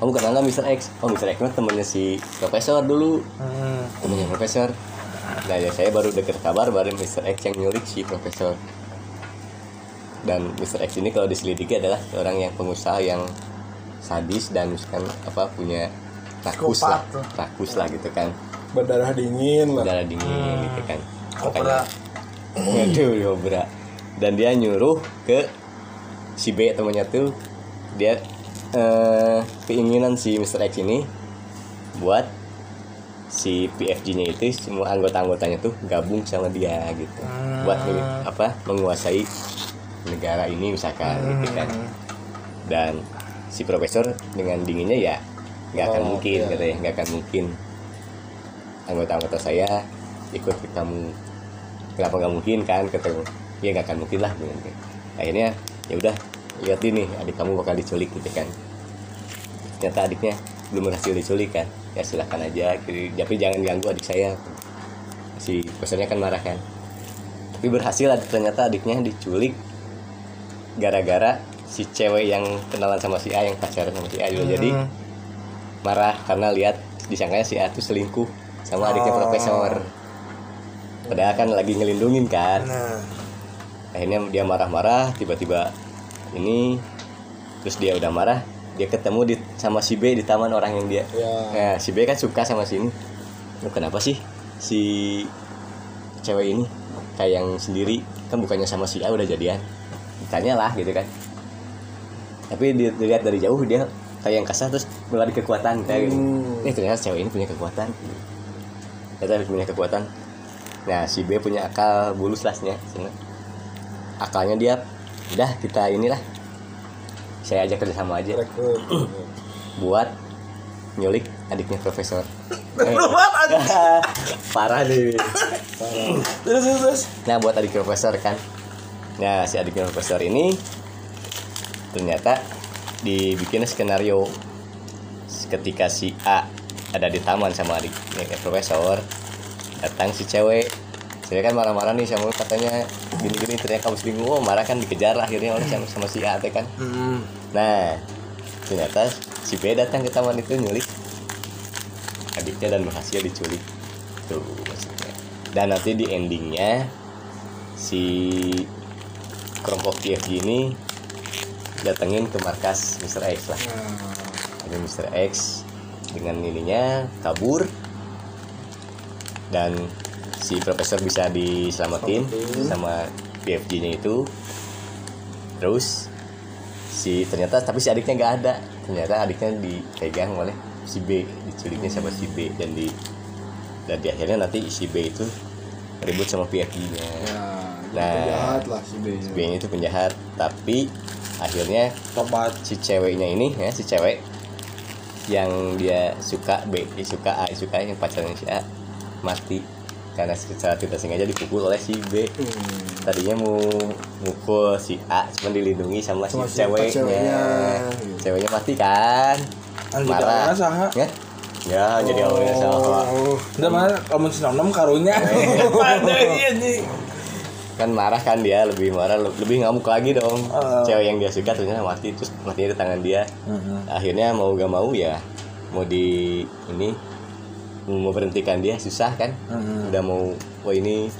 Kamu kenal nggak Mr. X? Oh Mr. X mah temennya si profesor dulu Hmm. temennya profesor nah ya saya baru dengar kabar baru Mr. X yang nyulik si profesor dan Mr. X ini kalau diselidiki adalah orang yang pengusaha yang sadis dan misalkan apa punya rakus lah rakus lah gitu kan berdarah dingin lah darah dingin gitu kan Opera. Waduh, Yobra. Dan dia nyuruh ke si B temannya tuh dia eh, keinginan si Mr. X ini buat si PFG-nya itu semua anggota-anggotanya tuh gabung sama dia gitu. Buat nih, apa? menguasai negara ini misalkan gitu kan. Dan si profesor dengan dinginnya ya nggak akan Oh, mungkin iya. katanya nggak akan mungkin anggota-anggota saya ikut ke kamu kenapa nggak mungkin kan ketemu ya nggak akan mungkin lah akhirnya ya udah lihat ini adik kamu bakal diculik gitu kan ternyata adiknya belum berhasil diculik kan ya silahkan aja gitu. tapi jangan ganggu adik saya si pesannya kan marah kan tapi berhasil adik- ternyata adiknya diculik gara-gara si cewek yang kenalan sama si A yang pacaran sama si A juga jadi Hmm. marah karena lihat disangkanya si A tuh selingkuh sama adiknya Oh. profesor padahal kan lagi ngelindungin kan Nah. akhirnya dia marah-marah tiba-tiba ini terus dia udah marah dia ketemu di sama si B di taman orang yang dia. Ya. nah si B kan suka sama si ini. Loh, kenapa sih si cewek ini kayak yang sendiri kan bukannya sama si A udah jadian? Ditanya lah gitu kan. Tapi di- dilihat dari jauh dia kayak yang kasar terus melari kekuatan kayak gitu. Hmm. eh ternyata cewek ini punya kekuatan. Ternyata punya kekuatan. Nah si B punya akal bulus lasnya akalnya dia udah kita inilah. Saya ajak kerjasama aja. Buat nyulik adiknya profesor. Eh, parah nih. Terus terus terus. nah buat adik profesor kan. Nah si adiknya profesor ini ternyata dibikin skenario ketika si A ada di taman sama adiknya profesor datang si cewek cewek kan marah-marah nih sama katanya gini-gini ternyata kamu selingkuh oh, marah kan dikejar akhirnya oleh sama, sama si A teh kan Hmm. Nah, ternyata si B datang ke taman itu nyulik adiknya dan berhasil diculik. Tuh maksudnya. Dan nanti di endingnya si kelompok PFG ini datengin ke markas Mr. X lah. Ini Mr. X dengan ininya kabur dan si profesor bisa diselamatin sama PFG-nya itu. Terus si ternyata tapi si adiknya nggak ada. Ternyata adiknya dipegang oleh si B diculiknya sama si B dan di dan di akhirnya nanti si B itu ribut sama PFG-nya ya Nah. penjahat lah si B si B nya itu penjahat tapi akhirnya tobat. si ceweknya ini ya si cewek yang dia suka B dia suka A suka yang pacarnya si A mati karena secara tidak sengaja dipukul oleh si B. Hmm. tadinya mau mukul si A cuma dilindungi sama, Sama si si ceweknya. ceweknya. ceweknya mati kan? Anjing marah. saha? ya? Ya jadi awalnya salah Oh, Udah mana kamu si nom nom karunya. Pada iya kan marah kan dia lebih marah le- lebih ngamuk lagi dong. Oh. cewek yang dia suka ternyata mati terus matinya di tangan dia. Akhirnya mau gak mau ya mau di ini mau berhentikan dia susah kan Mhm. udah mau wah ini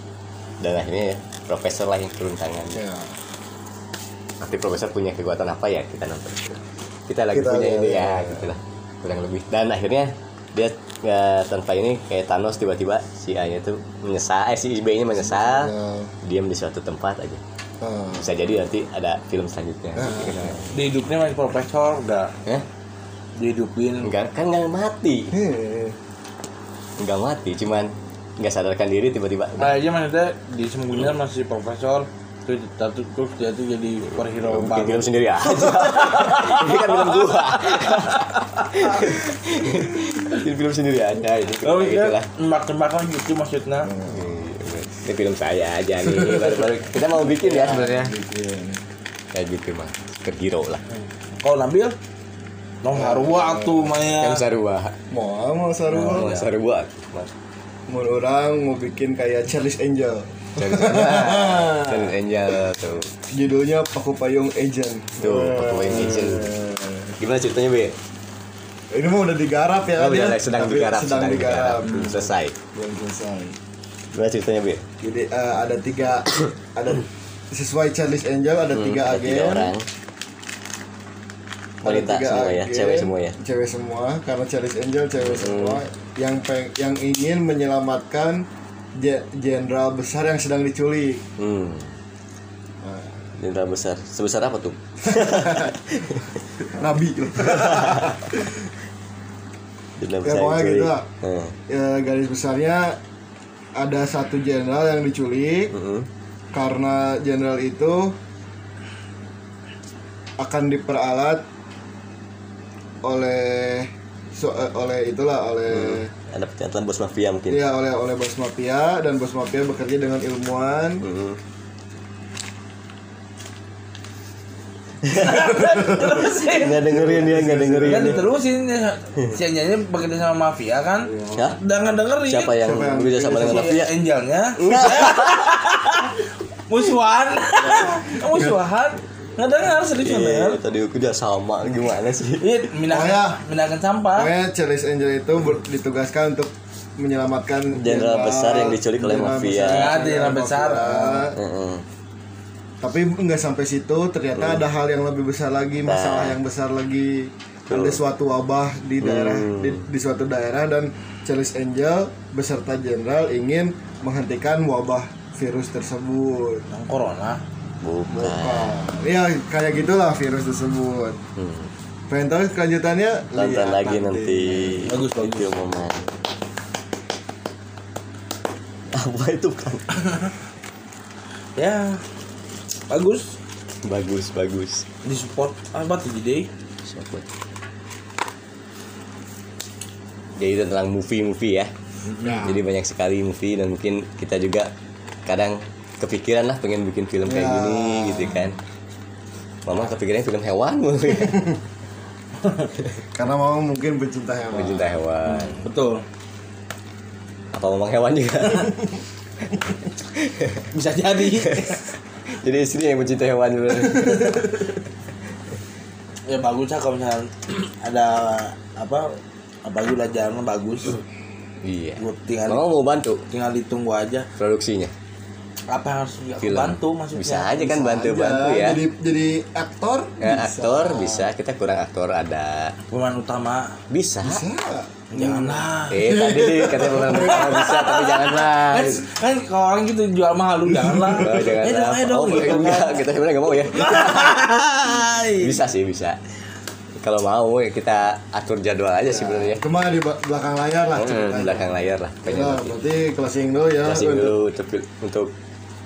dan akhirnya ya profesor lah yang turun tangan ya. nanti profesor punya kekuatan apa ya kita nonton kita lagi Kita punya ini ya. ya gitu lah kurang lebih dan akhirnya dia ya, tanpa ini kayak Thanos tiba-tiba si A nya tuh menyesal eh si B nya menyesal Ya. diam di suatu tempat aja Ah. bisa jadi nanti ada film selanjutnya Di hidupnya masih profesor udah ya dihidupin. enggak kan nggak mati Hmm. Nggak mati cuman nggak sadarkan diri tiba-tiba. Kayaknya maksudnya di sembunyian masih profesor terus terus terus dia tuh jadi superhero bikin baru. film sendiri aja. Ini kan film gua. Bikin film sendiri aja ini Oh gitu iya, lah tembak-tembakan gitu maksudnya. ini film saya aja nih baru-baru. Kita mau bikin ya sebenarnya. Bikin. kayak gitu mah superhero lah. Kalau Nabil Nong Harwa tuh Maya. yang sarua Mau mau sarua. mau sarua Mau orang mau bikin kayak Charles Angel. Charles Angel tuh Judulnya Paku Payung Agent. tuh Paku Payung Agent gimana ceritanya be Ini mah udah digarap ya kan udah sedang digarap, sedang digarap. belum selesai. Belum selesai. Gimana ceritanya, Bi? Jadi eh, ada tiga ada sesuai Charles Angel ada tiga Ada agen. tiga orang. Wanita semua ya, agen, cewek semua ya. Cewek semua karena Charles Angel cewek semua yang peng, yang ingin menyelamatkan je- jenderal besar yang sedang diculik. Hmm. Jenderal besar. Sebesar apa tuh? Nabi. Jenderal Ya, pokoknya yang gitu lah. Hmm. Ya, garis besarnya ada satu jenderal yang diculik Mm-mm. karena jenderal itu akan diperalat oleh so- eh, oleh itulah oleh Ada pernyataan bos mafia mungkin. Iya oleh oleh bos mafia dan bos mafia bekerja dengan ilmuwan. Mm-mm. Nggak dengerin dia, nggak dengerin. Kan diterusin ya. Si Angelnya bekerja sama mafia kan. Hah? Jangan dengerin. Siapa yang Siapa yang bekerja sama dengan mafia? Angelnya. Musuhan. Musuhan. Nggak dengar serius nggak dengar. Iya, tadi aku udah sama gimana sih? Iya, Oh, minahkan, ya. sampah. Pokoknya Charles Angel itu ditugaskan untuk menyelamatkan Jenderal besar yang diculik oleh mafia. besar- Ya, jenderal besar. Tapi nggak sampai situ, ternyata ada hal yang lebih besar lagi, masalah yang besar lagi. Ada suatu wabah di daerah di, di suatu daerah dan Charles Angel beserta jenderal ingin menghentikan wabah virus tersebut. Yang corona. Bukan. Oh, ya kayak gitulah virus tersebut. Hmm. Pengen tahu kelanjutannya? Tonton Lihat lagi nanti. Bagus, bagus. Itu momen. Apa itu kan? Ya. Bagus. bagus, bagus. Disupport apa tuh jadi? Siapa? Jadi tentang movie-movie ya. Jadi banyak sekali movie dan mungkin kita juga kadang kepikiran lah pengen bikin film kayak Ya. gini gitu kan. Mama kepikiran film hewan mulu ya. Karena mama mungkin pencinta hewan. Pencinta hewan. Betul. Apa memang hewan juga? Bisa jadi. Jadi istri yang pencinta hewan ya bagus lah kalau misalnya ada apa apa gula jalan bagus. Iya. Tinggal Mama mau bantu tinggal ditunggu aja. produksinya. Apa yang harus aku Film. bantu maksudnya? Bisa aja kan Bisa bantu-bantu aja. ya. Jadi jadi aktor? Ya, bisa. aktor bisa, kita kurang aktor ada. Pemain utama Bisa. Bisa. janganlah. Eh tadi katanya utama bisa tapi janganlah. Kan, kan kalau orang gitu jual mahal lu janganlah. Oh, jangan Eh dong, eh dong oh, gitu enggak, kan. kita sebenarnya nggak mau ya. Hai. bisa sih bisa. kalau mau ya kita atur jadwal aja sih sebenarnya Cuma di belakang layar lah Hmm, belakang layar lah pengen Nah, berarti closing dulu ya closing dulu untuk, untuk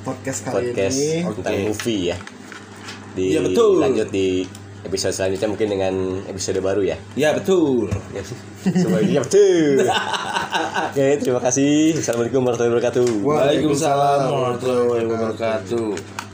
podcast kali podcast ini. tentang movie ya di Iya, betul. lanjut di episode selanjutnya mungkin dengan episode baru ya Ya betul. Ya, semuanya betul oke terima kasih assalamualaikum warahmatullahi wabarakatuh Waalaikumsalam warahmatullahi wabarakatuh.